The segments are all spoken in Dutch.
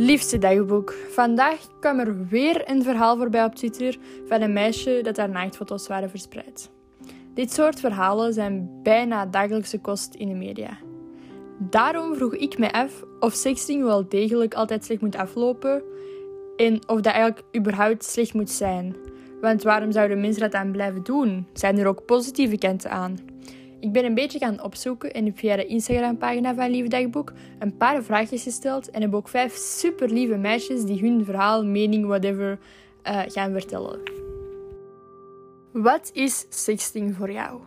Liefste dagboek. Vandaag kwam er weer een verhaal voorbij op Twitter van een meisje dat haar naaktfoto's waren verspreid. Dit soort verhalen zijn bijna dagelijkse kost in de media. Daarom vroeg ik mij af of sexting wel degelijk altijd slecht moet aflopen en of dat eigenlijk überhaupt slecht moet zijn. Want waarom zouden mensen dat dan blijven doen? Zijn er ook positieve kanten aan? Ik ben een beetje gaan opzoeken en heb via de Instagram-pagina van Lieve Dagboek een paar vraagjes gesteld en heb ook vijf super lieve meisjes die hun verhaal, mening, whatever uh, gaan vertellen. Wat is sexting voor jou?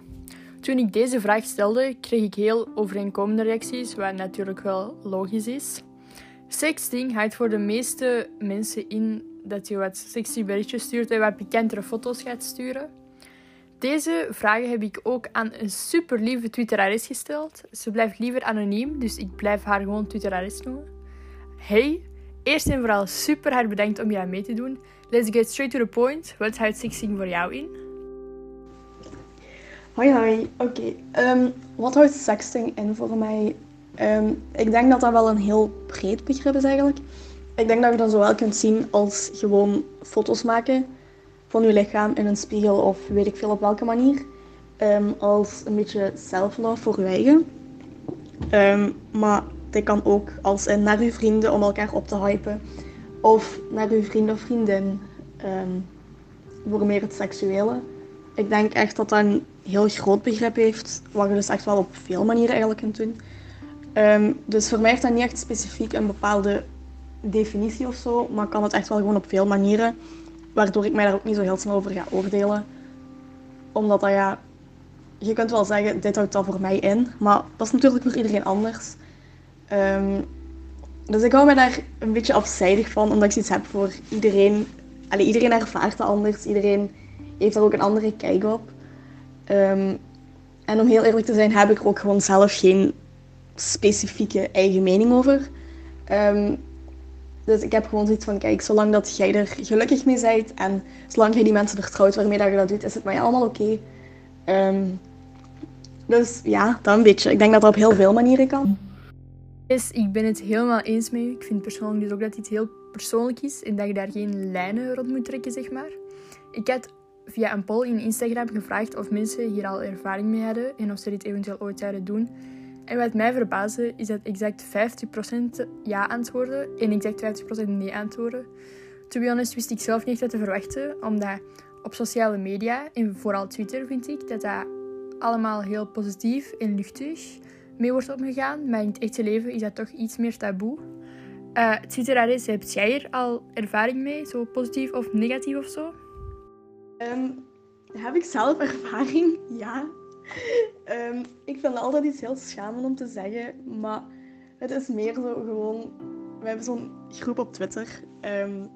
Toen ik deze vraag stelde, kreeg ik heel overeenkomende reacties, wat natuurlijk wel logisch is. Sexting houdt voor de meeste mensen in dat je wat sexy berichtjes stuurt en wat pikantere foto's gaat sturen. Deze vragen heb ik ook aan een super lieve Twitterares gesteld. Ze blijft liever anoniem, dus ik blijf haar gewoon Twitterares noemen. Hey, eerst en vooral super hard bedankt om aan mee te doen. Let's get straight to the point. Wat houdt sexting voor jou in? Hoi hoi, oké. Ehm, wat houdt sexting in voor mij? Ehm, ik denk dat dat wel een heel breed begrip is eigenlijk. Ik denk dat je dat zowel kunt zien als gewoon foto's maken van je lichaam in een spiegel of weet ik veel op welke manier. Ehm, als een beetje self-love voor je eigen. maar dit kan ook als in naar je vrienden om elkaar op te hypen. Of naar je vriend of vriendin voor meer het seksuele. Ik denk echt dat dat een heel groot begrip heeft, wat je dus echt wel op veel manieren eigenlijk kunt doen. Um, dus voor mij heeft dat niet echt specifiek een bepaalde definitie of zo, maar kan het echt wel gewoon op veel manieren, waardoor ik mij daar ook niet zo heel snel over ga oordelen. Omdat dat ja, je kunt wel zeggen, dit houdt dat voor mij in, maar dat is natuurlijk voor iedereen anders. Um, dus ik hou me daar een beetje afzijdig van, omdat ik zoiets heb voor iedereen. Allee, iedereen ervaart dat anders, iedereen heeft daar ook een andere kijk op. Um, en om heel eerlijk te zijn, heb ik er ook gewoon zelf geen specifieke eigen mening over. Um, dus ik heb gewoon zoiets van, kijk, zolang dat jij er gelukkig mee bent en zolang jij die mensen vertrouwt waarmee dat je dat doet, is het mij allemaal oké. Um, dus ja, dat een beetje. Ik denk dat dat op heel veel manieren kan. Yes, ik ben het helemaal eens met u. Ik vind persoonlijk dus ook dat dit heel persoonlijk is en dat je daar geen lijnen rond moet trekken, zeg maar. Ik had via een poll in Instagram gevraagd of mensen hier al ervaring mee hadden en of ze dit eventueel ooit zouden doen. En wat mij verbaasde is dat exact 50% ja antwoorden en exact 50% nee antwoorden. To be honest wist ik zelf niet wat te verwachten, omdat op sociale media en vooral Twitter vind ik dat dat allemaal heel positief en luchtig mee wordt omgegaan. Maar in het echte leven is dat toch iets meer taboe. Uh, Twitter, Aris, heb jij hier al ervaring mee? Zo positief of negatief of zo? Um, heb ik zelf ervaring? Ja. Um, ik vind altijd iets heel schamend om te zeggen, maar het is meer zo gewoon... We hebben zo'n groep op Twitter. Um,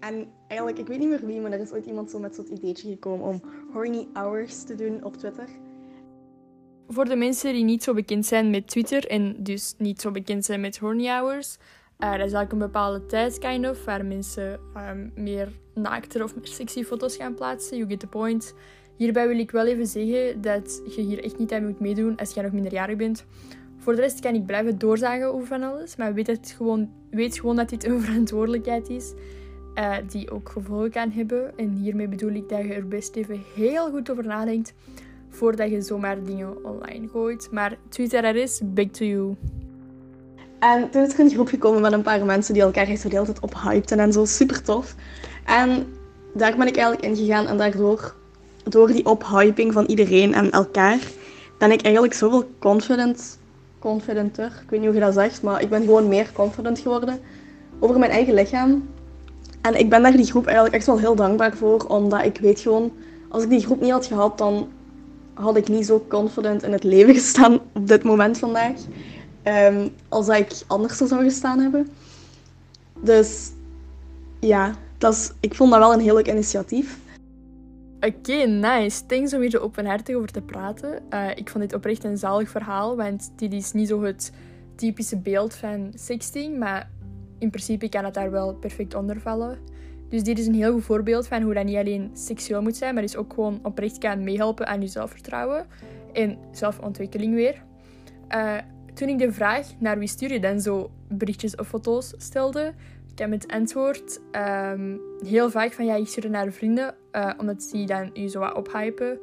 en eigenlijk, ik weet niet meer wie, maar er is ooit iemand zo met zo'n ideetje gekomen om horny hours te doen op Twitter. Voor de mensen die niet zo bekend zijn met Twitter en dus niet zo bekend zijn met horny hours, uh, dat is eigenlijk een bepaalde tijd, kind of, waar mensen um, meer naakter of meer sexy foto's gaan plaatsen. You get the point. Hierbij wil ik wel even zeggen dat je hier echt niet aan moet meedoen als je nog minderjarig bent. Voor de rest kan ik blijven doorzagen over van alles, maar weet, het gewoon, weet gewoon dat dit een verantwoordelijkheid is uh, die ook gevolgen kan hebben. En hiermee bedoel ik dat je er best even heel goed over nadenkt voordat je zomaar dingen online gooit. Maar Twitter er is, big to you. En toen is er een groep gekomen met een paar mensen die elkaar echt de hele tijd ophypten en zo. Super tof. En daar ben ik eigenlijk in gegaan en daardoor, door die ophyping van iedereen en elkaar, ben ik eigenlijk zoveel confident, confidenter, ik weet niet hoe je dat zegt, maar ik ben gewoon meer confident geworden over mijn eigen lichaam. En ik ben daar die groep eigenlijk echt wel heel dankbaar voor, omdat ik weet gewoon, als ik die groep niet had gehad, dan had ik niet zo confident in het leven gestaan op dit moment vandaag. Um, als dat ik anders zou gestaan hebben. Dus ja, dat is, ik vond dat wel een heel leuk initiatief. Oké, nice. Thanks om hier zo openhartig over te praten. Uh, ik vond dit oprecht een zalig verhaal, want dit is niet zo het typische beeld van sexting, maar in principe kan het daar wel perfect onder vallen. Dus dit is een heel goed voorbeeld van hoe dat niet alleen seksueel moet zijn, maar dus ook gewoon oprecht kan meehelpen aan je zelfvertrouwen en zelfontwikkeling weer. Uh, toen ik de vraag naar wie stuur je dan zo berichtjes of foto's stelde, heb het antwoord ehm, heel vaak van ja, ik stuur naar vrienden, uh, omdat die dan je zo wat ophypen.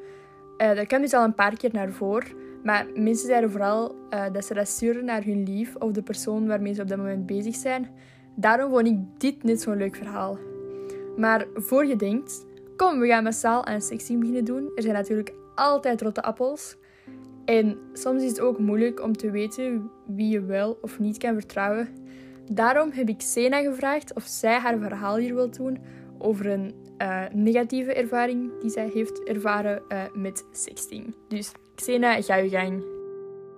Uh, dat kwam dus al een paar keer naar voren. Maar mensen zeiden vooral uh, dat ze dat sturen naar hun lief of de persoon waarmee ze op dat moment bezig zijn. Daarom vond ik dit net zo'n leuk verhaal. Maar voor je denkt, kom, we gaan massaal aan sexting beginnen doen. Er zijn natuurlijk altijd rotte appels. En soms is het ook moeilijk om te weten wie je wel of niet kan vertrouwen. Daarom heb ik Sena gevraagd of zij haar verhaal hier wil doen over een uh, negatieve ervaring die zij heeft ervaren uh, met sexting. Dus Xena, ga je gang.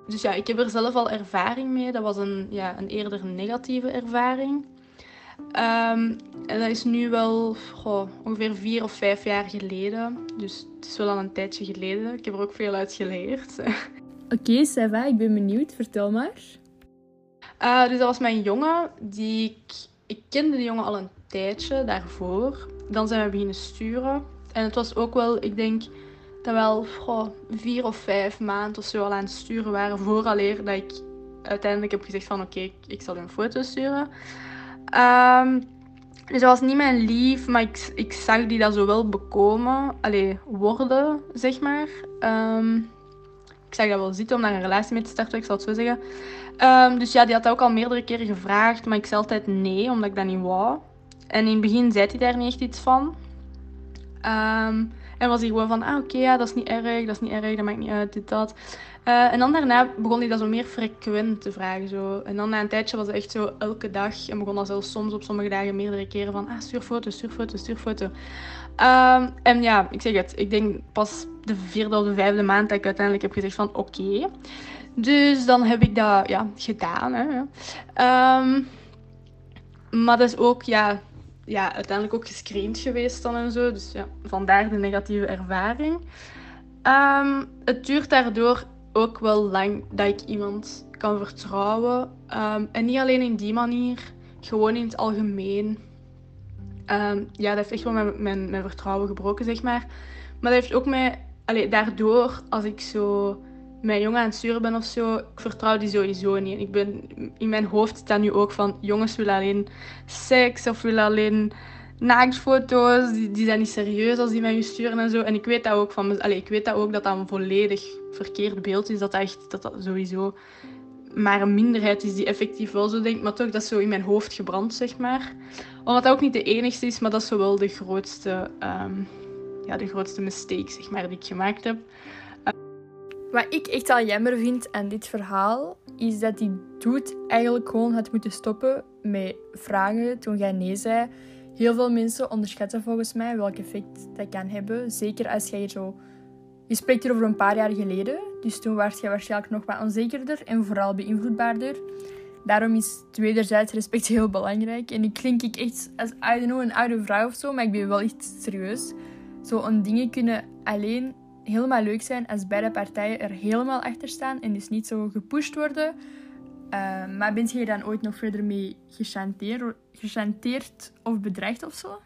Dus ja, ik heb er zelf al ervaring mee. Dat was een, ja, een eerder negatieve ervaring. Um, en dat is nu wel goh, ongeveer vier of vijf jaar geleden. Dus het is wel al een tijdje geleden. Ik heb er ook veel uit geleerd. Oké, okay, Seva, ik ben benieuwd. Vertel maar. Uh, dus dat was mijn jongen. Die ik, ik kende die jongen al een tijdje daarvoor. Dan zijn we beginnen sturen. En het was ook wel, ik denk, dat we wel vier of vijf maanden of zo al aan het sturen waren. Vooraleer dat ik uiteindelijk heb gezegd van oké, okay, ik, zal een foto sturen. Um, dus dat was niet mijn lief, maar ik, ik zag die dat zo wel bekomen. Allee, worden, zeg maar. Um, ik zag dat wel zitten om daar een relatie mee te starten, ik zal het zo zeggen. Um, dus ja, die had ook al meerdere keren gevraagd, maar ik zei altijd nee, omdat ik dat niet wou. En in het begin zei hij daar niet echt iets van. Um, en was hij gewoon van, ah oké, ja, dat is niet erg, dat is niet erg, dat maakt niet uit, dit, dat. Uh, en dan daarna begon hij dat zo meer frequent te vragen. Zo. En dan na een tijdje was het echt zo elke dag. En begon dat zelfs soms op sommige dagen meerdere keren van, ah, stuur foto, stuur foto, stuur foto. Um, en ja, ik zeg het, ik denk pas de vierde of de vijfde maand dat ik uiteindelijk heb gezegd van, oké. Dus dan heb ik dat ja, gedaan. Hè. Um, maar dat is ook, ja, ja, uiteindelijk ook gescreend geweest dan en zo. Dus ja, vandaar de negatieve ervaring. Um, het duurt daardoor ook wel lang dat ik iemand kan vertrouwen. Um, en niet alleen in die manier, gewoon in het algemeen. Ja, dat heeft echt wel mijn, mijn, mijn, vertrouwen gebroken, zeg maar. Maar dat heeft ook mij... Allee, daardoor, als ik zo mijn jongen aan het sturen ben of zo, ik vertrouw die sowieso niet. Ik ben, in mijn hoofd staat nu ook van, jongens willen alleen seks of willen alleen naaktfoto's. Die, die zijn niet serieus als die mij sturen en zo. En ik weet dat ook van, allee, ik weet dat ook dat dat een volledig verkeerd beeld is. Dat dat, echt, dat dat sowieso maar een minderheid is die effectief wel zo denkt. Maar toch, dat is zo in mijn hoofd gebrand, zeg maar. Omdat dat ook niet de enigste is, maar dat is wel de grootste, um, ja, de grootste mistake, zeg maar, die ik gemaakt heb. Wat ik echt al jammer vind aan dit verhaal, is dat die doet eigenlijk gewoon had moeten stoppen met vragen toen jij nee zei. Heel veel mensen onderschatten volgens mij welk effect dat kan hebben. Zeker als jij zo... Je spreekt hier over een paar jaar geleden. Dus toen was je waarschijnlijk nog wat onzekerder en vooral beïnvloedbaarder. Daarom is wederzijds respect heel belangrijk. En ik klink ik echt als, I een oude vrouw of zo, maar ik ben wel echt serieus. Zo een dingen kunnen alleen helemaal leuk zijn als beide partijen er helemaal achter staan en dus niet zo gepusht worden. Uh, maar bent je dan ooit nog verder mee gechanteerd, of bedreigd of zo?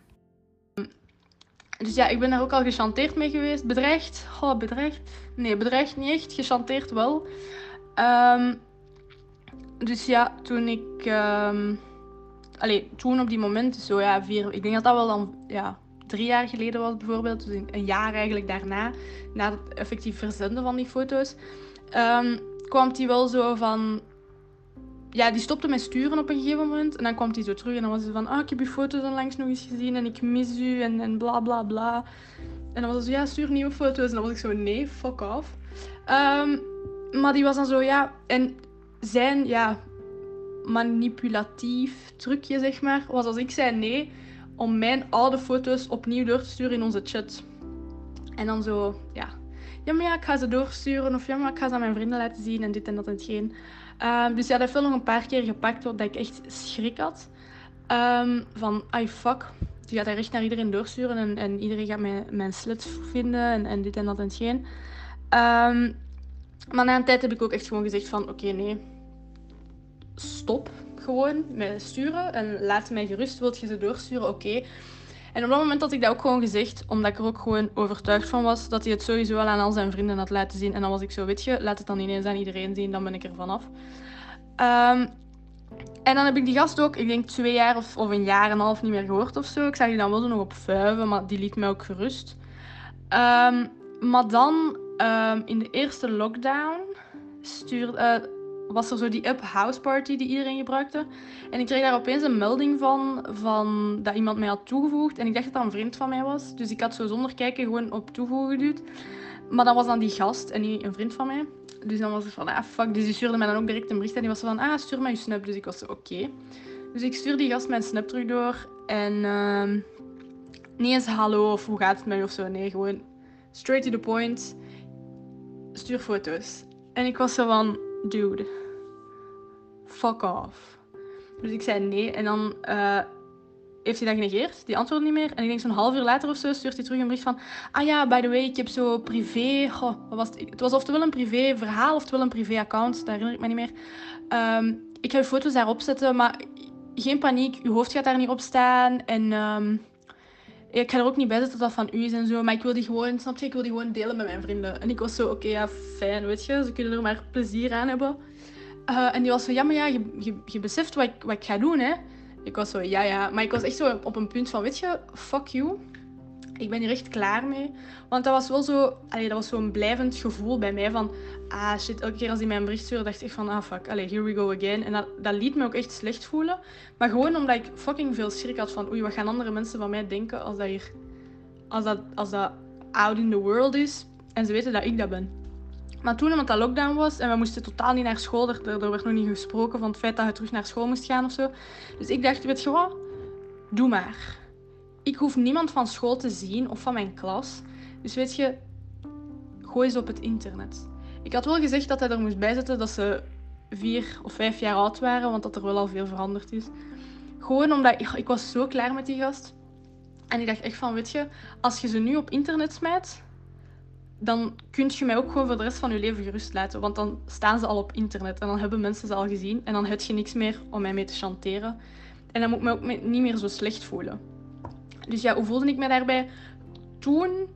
Dus ja, ik ben daar ook al gechanteerd mee geweest. Bedreigd? Oh, bedreigd? Nee, bedreigd niet echt. Gechanteerd wel. Um, dus ja, toen ik... Um, allee, toen op die moment, zo ja, vier... Ik denk dat dat wel dan... Ja, drie jaar geleden was bijvoorbeeld, dus een jaar eigenlijk daarna, na het effectief verzenden van die foto's, um, kwam hij wel zo van... Ja, die stopte met sturen op een gegeven moment. En dan kwam hij zo terug en dan was hij van... Ah, ik heb je foto's onlangs nog eens gezien en ik mis u en, en bla bla bla. En dan was hij zo, ja, stuur nieuwe foto's. En dan was ik zo, nee, fuck off. Um, maar die was dan zo, ja... En zijn, ja, manipulatief trucje, zeg maar, was als ik zei nee om mijn oude foto's opnieuw door te sturen in onze chat. En dan zo, ja. Ja, maar ja, ik ga ze doorsturen. Of ja, maar ik ga ze aan mijn vrienden laten zien en dit en dat en hetgeen. Um, dus ja, dat heeft nog een paar keer gepakt, dat ik echt schrik had. Um, van, ai fuck. Die gaat hij echt naar iedereen doorsturen en, en iedereen gaat mijn, mijn slit vinden en, en dit en dat en hetgeen. Um, maar na een tijd heb ik ook echt gewoon gezegd van, oké, nee. Stop gewoon met sturen en laat mij gerust. Wilt je ze doorsturen? Oké. En op dat moment had ik dat ook gewoon gezegd, omdat ik er ook gewoon overtuigd van was dat hij het sowieso al aan al zijn vrienden had laten zien. En dan was ik zo, weet je, laat het dan ineens aan iedereen zien, dan ben ik er vanaf. Um, En dan heb ik die gast ook, ik denk twee jaar of, of een jaar en een half niet meer gehoord of zo. Ik zag die dan wel zo nog op vuiven, maar die liet mij ook gerust. Ehm, maar dan, ehm, in de eerste lockdown, stuurde, eh, was er zo die Up House Party die iedereen gebruikte. En ik kreeg daar opeens een melding van, van dat iemand mij had toegevoegd. En ik dacht dat dat een vriend van mij was. Dus ik had zo zonder kijken gewoon op toevoegen geduwd. Maar dat was dan die gast en niet een vriend van mij. Dus dan was het van, ah fuck. Dus die stuurde mij dan ook direct een bericht. En die was van, ah stuur mij je snap. Dus ik was zo, oké. Dus ik stuur die gast mijn snap terug door. En uh, niet eens hallo of hoe gaat het met je of zo. Nee, gewoon straight to the point. Stuur foto's. En ik was zo van, dude, fuck off. Dus ik zei nee. En dan uh, heeft hij dat genegeerd. Die antwoordde niet meer. En ik denk zo'n half uur later of zo stuurt hij terug een bericht van... Ah ja, by the way, ik heb zo privé... Wat was het? het was oftewel een privé verhaal, oftewel een privé account. Dat herinner ik me niet meer. Um, ik ga foto's daarop zetten, maar geen paniek. Uw hoofd gaat daar niet op staan. En... Um, ik ga er ook niet bij zetten dat dat van u is en zo. Maar ik wil die gewoon, snap je? Ik wil die gewoon delen met mijn vrienden. En ik was zo, oké, ja, fijn, weet je. Ze kunnen er maar plezier aan hebben. Uh, en die was zo, ja, maar ja, je, je, je beseft wat ik, wat ik ga doen, hè. Ik was zo, ja, ja. Maar ik was echt zo op een punt van, weet je, fuck you. Ik ben hier echt klaar mee. Want dat was wel zo, allee, dat was zo'n blijvend gevoel bij mij van, ah shit, elke keer als hij mij een bericht stuurde, dacht ik van, ah fuck, allee, here we go again. En dat, dat liet me ook echt slecht voelen. Maar gewoon omdat ik fucking veel schrik had van, oei, wat gaan andere mensen van mij denken als dat hier, als dat, als dat out in the world is. En ze weten dat ik dat ben. Maar toen, omdat dat lockdown was en we moesten totaal niet naar school, er, er werd nog niet gesproken van het feit dat je terug naar school moest gaan of zo. Dus ik dacht, weet je wat, doe maar. Ik hoef niemand van school te zien of van mijn klas. Dus weet je, gooi ze op het internet. Ik had wel gezegd dat hij er moest bijzetten dat ze vier of vijf jaar oud waren, want dat er wel al veel veranderd is. Gewoon omdat ik, ik was zo klaar met die gast. En ik dacht echt van, weet je, als je ze nu op internet smijt, dan kun je mij ook gewoon voor de rest van je leven gerust laten. Want dan staan ze al op internet en dan hebben mensen ze al gezien. En dan heb je niks meer om mij mee te chanteren. En dan moet ik me ook niet meer zo slecht voelen. Dus ja, hoe voelde ik me daarbij? Toen,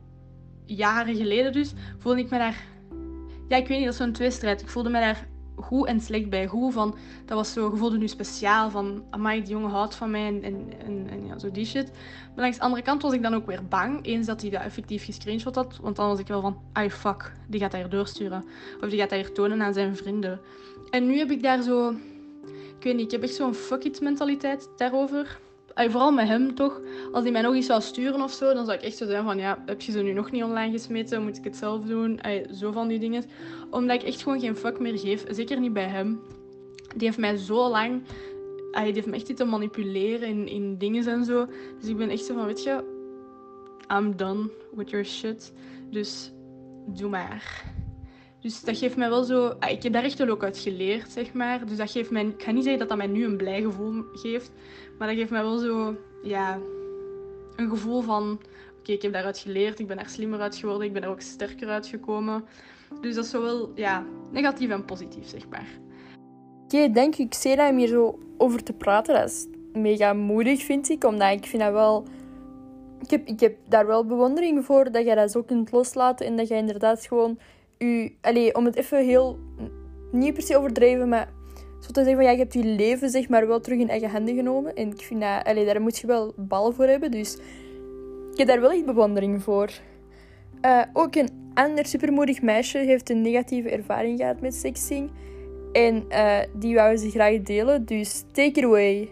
jaren geleden dus, voelde ik me daar... Ja, ik weet niet, dat is zo'n tweestrijd. Ik voelde me daar goed en slecht bij. Goed van, dat was zo, je nu speciaal van, amai, die jongen houdt van mij en, en, en, ja, zo die shit. Maar langs de andere kant was ik dan ook weer bang, eens dat hij dat effectief gescreenshot had. Want dan was ik wel van, ai fuck, die gaat hij hier doorsturen. Of die gaat hij hier tonen aan zijn vrienden. En nu heb ik daar zo, ik weet niet, ik heb echt zo'n fuck it mentaliteit daarover vooral met hem toch, als hij mij nog iets zou sturen of zo, dan zou ik echt zo zijn van, ja, heb je ze nu nog niet online gesmeten? Moet ik het zelf doen? zo van die dingen. Omdat ik echt gewoon geen fuck meer geef. Zeker niet bij hem. Die heeft mij zo lang... die heeft me echt zitten manipuleren in, in dingen en zo. Dus ik ben echt zo van, weet je, I'm done with your shit. Dus doe maar. Dus dat geeft mij wel zo... Ik heb daar echt wel ook uit geleerd, zeg maar. Dus dat geeft mij... Ik ga niet zeggen dat dat mij nu een blij gevoel geeft. Maar dat geeft mij wel zo, ja, een gevoel van: oké, ik heb daaruit geleerd, ik ben er slimmer uit geworden, ik ben er ook sterker uitgekomen. Dus dat is zowel ja, negatief en positief, zeg maar. Oké, denk ik dat om hier zo over te praten. Dat is mega moedig, vind ik. Omdat ik vind dat wel... Ik heb, ik heb daar wel bewondering voor dat jij dat zo kunt loslaten. En dat jij inderdaad gewoon... Om het even heel... Niet per se overdreven, maar zo te zeggen van je hebt je leven zeg maar wel terug in eigen handen genomen. En ik vind dat, daar moet je wel bal voor hebben. Dus ik heb daar wel echt bewondering voor. Uh, ook een ander supermoedig meisje heeft een negatieve ervaring gehad met sexting. En uh, die wou ze graag delen, dus take it away.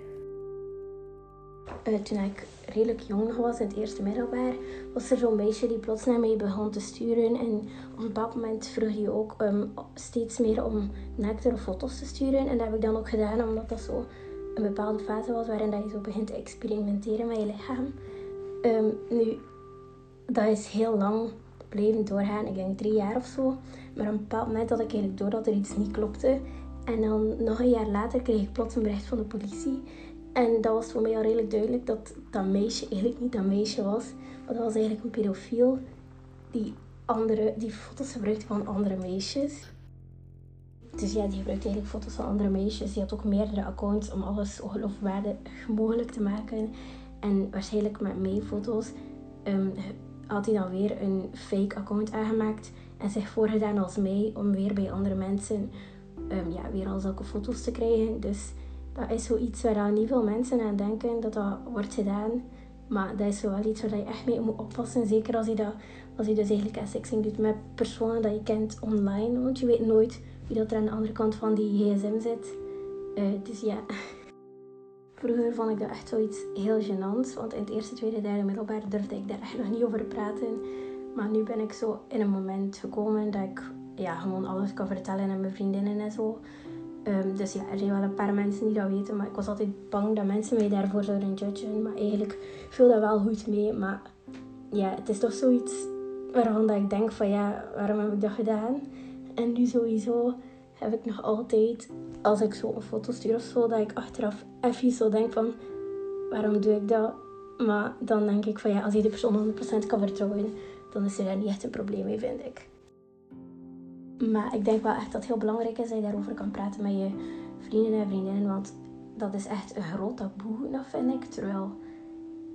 Uh, toen ik redelijk jong was, in het eerste middelbaar, was er zo'n meisje die plots naar mij begon te sturen. En op een bepaald moment vroeg hij ook um, steeds meer om naaktere foto's te sturen. En dat heb ik dan ook gedaan, omdat dat zo een bepaalde fase was waarin dat je zo begint te experimenteren met je lichaam. Um, nu, dat is heel lang blijven doorgaan. Ik denk drie jaar of zo. Maar op een bepaald moment had ik eigenlijk door dat er iets niet klopte. En dan nog een jaar later kreeg ik plots een bericht van de politie. En dat was voor mij al redelijk duidelijk dat dat meisje eigenlijk niet dat meisje was. Maar dat was eigenlijk een pedofiel die, andere, die foto's gebruikte van andere meisjes. Dus ja, die gebruikte eigenlijk foto's van andere meisjes. Die had ook meerdere accounts om alles geloofwaardig mogelijk te maken. En waarschijnlijk met mijn foto's um, had hij dan weer een fake account aangemaakt. En zich voorgedaan als mij om weer bij andere mensen um, ja, weer al zulke foto's te krijgen. Dus dat is zoiets waar niet veel mensen aan denken dat dat wordt gedaan. Maar dat is wel iets waar je echt mee moet oppassen. Zeker als je, dat, als je dus eigenlijk sexting doet met personen dat je kent online. Want je weet nooit wie dat er aan de andere kant van die gsm zit. Uh, dus ja. Vroeger vond ik dat echt zoiets heel gênants. Want in het eerste, tweede, derde middelbaar durfde ik daar echt nog niet over praten. Maar nu ben ik zo in een moment gekomen dat ik ja, gewoon alles kan vertellen aan mijn vriendinnen en zo. Um, dus ja, er zijn wel een paar mensen die dat weten, maar ik was altijd bang dat mensen mij daarvoor zouden judgen. Maar eigenlijk viel dat wel goed mee. Maar ja, het is toch zoiets waarvan dat ik denk van ja, waarom heb ik dat gedaan? En nu sowieso heb ik nog altijd, als ik zo een foto stuur of zo, dat ik achteraf even zo denk van waarom doe ik dat? Maar dan denk ik van ja, als je de persoon 100% kan vertrouwen, dan is er daar niet echt een probleem mee, vind ik. Maar ik denk wel echt dat het heel belangrijk is dat je daarover kan praten met je vrienden en vriendinnen. Want dat is echt een groot taboe, dat vind ik. Terwijl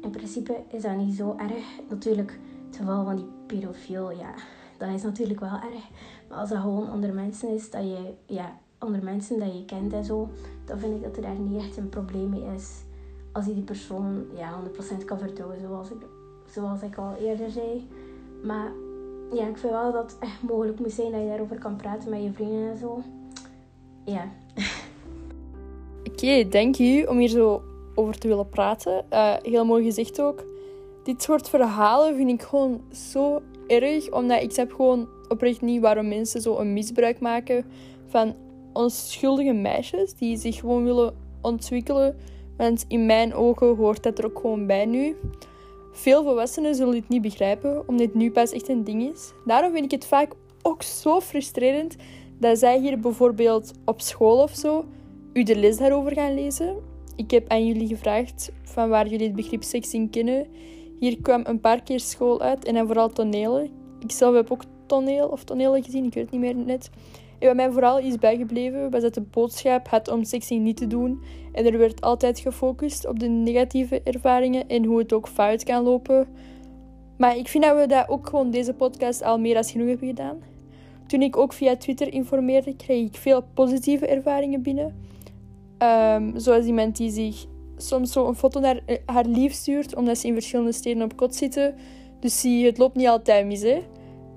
in principe is dat niet zo erg. Natuurlijk, het geval van die pedofiel, ja, dat is natuurlijk wel erg. Maar als dat gewoon onder mensen is, dat je, ja, onder mensen dat je kent en zo, dan vind ik dat er daar niet echt een probleem mee is. Als je die persoon ja, 100% kan vertrouwen, zoals ik, zoals ik al eerder zei. Maar ja, ik vind wel dat het echt mogelijk moet zijn dat je daarover kan praten met je vrienden en zo. Ja. Oké, dank u om hier zo over te willen praten. Uh, heel mooi gezegd ook. Dit soort verhalen vind ik gewoon zo erg, omdat ik heb gewoon oprecht niet waarom mensen zo een misbruik maken van onschuldige meisjes die zich gewoon willen ontwikkelen. Want in mijn ogen hoort dat er ook gewoon bij nu. Veel volwassenen zullen dit niet begrijpen, omdat dit nu pas echt een ding is. Daarom vind ik het vaak ook zo frustrerend dat zij hier bijvoorbeeld op school of zo u de les daarover gaan lezen. Ik heb aan jullie gevraagd van waar jullie het begrip sexting kennen. Hier kwam een paar keer school uit en dan vooral tonelen. Ik zelf heb ook toneel of tonelen gezien, ik weet het niet meer net. En wat mij vooral is bijgebleven, was dat de boodschap had om sexting niet te doen. En er werd altijd gefocust op de negatieve ervaringen en hoe het ook fout kan lopen. Maar ik vind dat we dat ook gewoon deze podcast al meer dan genoeg hebben gedaan. Toen ik ook via Twitter informeerde, kreeg ik veel positieve ervaringen binnen. Um, zoals iemand die zich soms zo een foto naar eh, haar lief stuurt, omdat ze in verschillende steden op kot zitten. Dus zie, het loopt niet altijd mis, hè.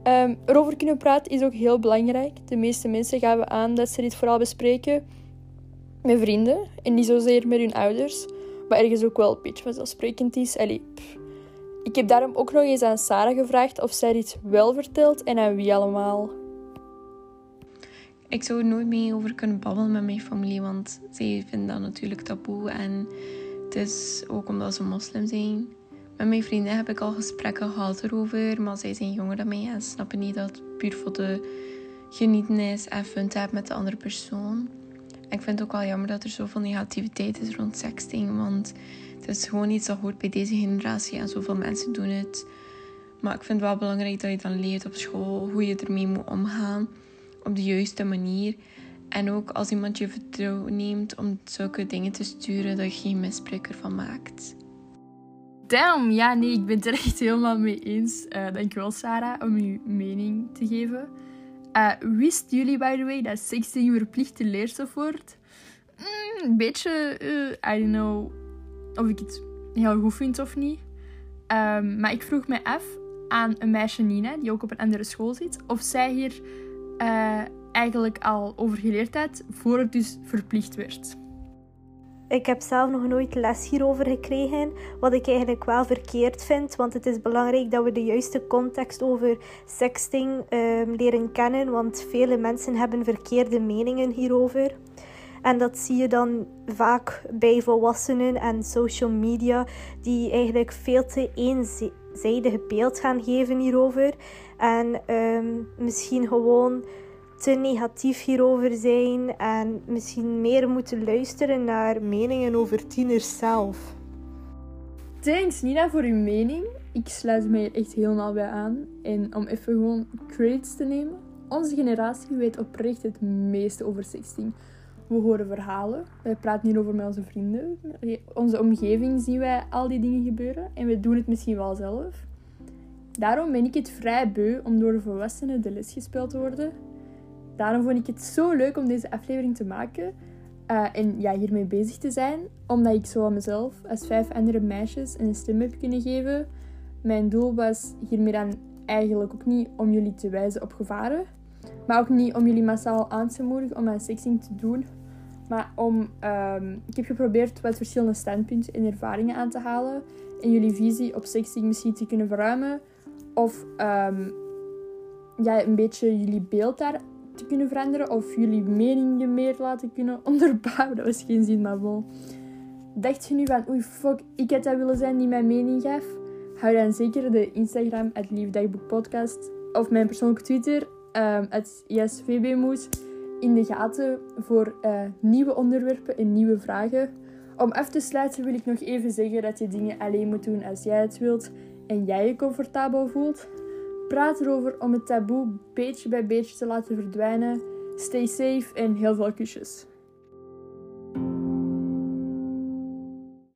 Um, erover kunnen praten is ook heel belangrijk. De meeste mensen gaven aan dat ze dit vooral bespreken met vrienden en niet zozeer met hun ouders. Maar ergens ook wel een beetje vanzelfsprekend is. Allee, ik heb daarom ook nog eens aan Sarah gevraagd of zij dit wel vertelt en aan wie allemaal. Ik zou er nooit mee over kunnen babbelen met mijn familie, want zij vinden dat natuurlijk taboe. En het is ook omdat ze moslim zijn. Met mijn vrienden heb ik al gesprekken gehad erover, maar zij zijn jonger dan mij en snappen niet dat het puur voor de genietenis en fun te met de andere persoon. ik vind het ook wel jammer dat er zoveel negativiteit is rond sexting, want het is gewoon iets dat hoort bij deze generatie en zoveel mensen doen het. Maar ik vind het wel belangrijk dat je dan leert op school hoe je ermee moet omgaan op de juiste manier. En ook als iemand je vertrouwen neemt om zulke dingen te sturen, dat je geen misbruik ervan maakt damn, ja, nee, ik ben het er echt helemaal mee eens. Uh, dankjewel, Sarah, om uw mening te geven. Uh, wisten jullie, by the way, dat sexting verplichte leerstof wordt? Mm, een beetje, uh, I don't know of ik het heel goed vind of niet. Um, maar ik vroeg me af aan een meisje Nina, die ook op een andere school zit, of zij hier eigenlijk al over geleerd had, voor het dus verplicht werd. Ik heb zelf nog nooit les hierover gekregen, wat ik eigenlijk wel verkeerd vind, want het is belangrijk dat we de juiste context over sexting um, leren kennen, want vele mensen hebben verkeerde meningen hierover. En dat zie je dan vaak bij volwassenen en social media, die eigenlijk veel te eenzijdig beeld gaan geven hierover. En um, misschien gewoon te negatief hierover zijn en misschien meer moeten luisteren naar meningen over tieners zelf. Thanks Nina voor uw mening. Ik sluit mij er echt helemaal bij aan. En om even gewoon credits te nemen. Onze generatie weet oprecht het meeste over sexting. We horen verhalen. Wij praten hierover met onze vrienden. Onze omgeving zien wij al die dingen gebeuren. En we doen het misschien wel zelf. Daarom ben ik het vrij beu om door volwassenen de les gespeeld te worden daarom vond ik het zo leuk om deze aflevering te maken. Uh, en ja, hiermee bezig te zijn, omdat ik zo aan mezelf als vijf andere meisjes een stem heb kunnen geven. Mijn doel was hiermee dan eigenlijk ook niet om jullie te wijzen op gevaren, maar ook niet om jullie massaal aan te moedigen om aan sexting te doen, maar om, um, ik heb geprobeerd wat verschillende standpunten en ervaringen aan te halen en jullie visie op sexting misschien te kunnen verruimen of um, ja, een beetje jullie beeld daar te kunnen veranderen of jullie meningen meer laten kunnen onderbouwen. Dat was geen zin, maar wel. Dacht je nu van, oei fuck, ik had dat willen zijn die mijn mening gaf? Hou dan zeker de Instagram, het Podcast, of mijn persoonlijke Twitter, um, het ISVBmoes, in de gaten voor uh, nieuwe onderwerpen en nieuwe vragen. Om af te sluiten wil ik nog even zeggen dat je dingen alleen moet doen als jij het wilt en jij je comfortabel voelt. Praat erover om het taboe beetje bij beetje te laten verdwijnen. Stay safe en heel veel kusjes.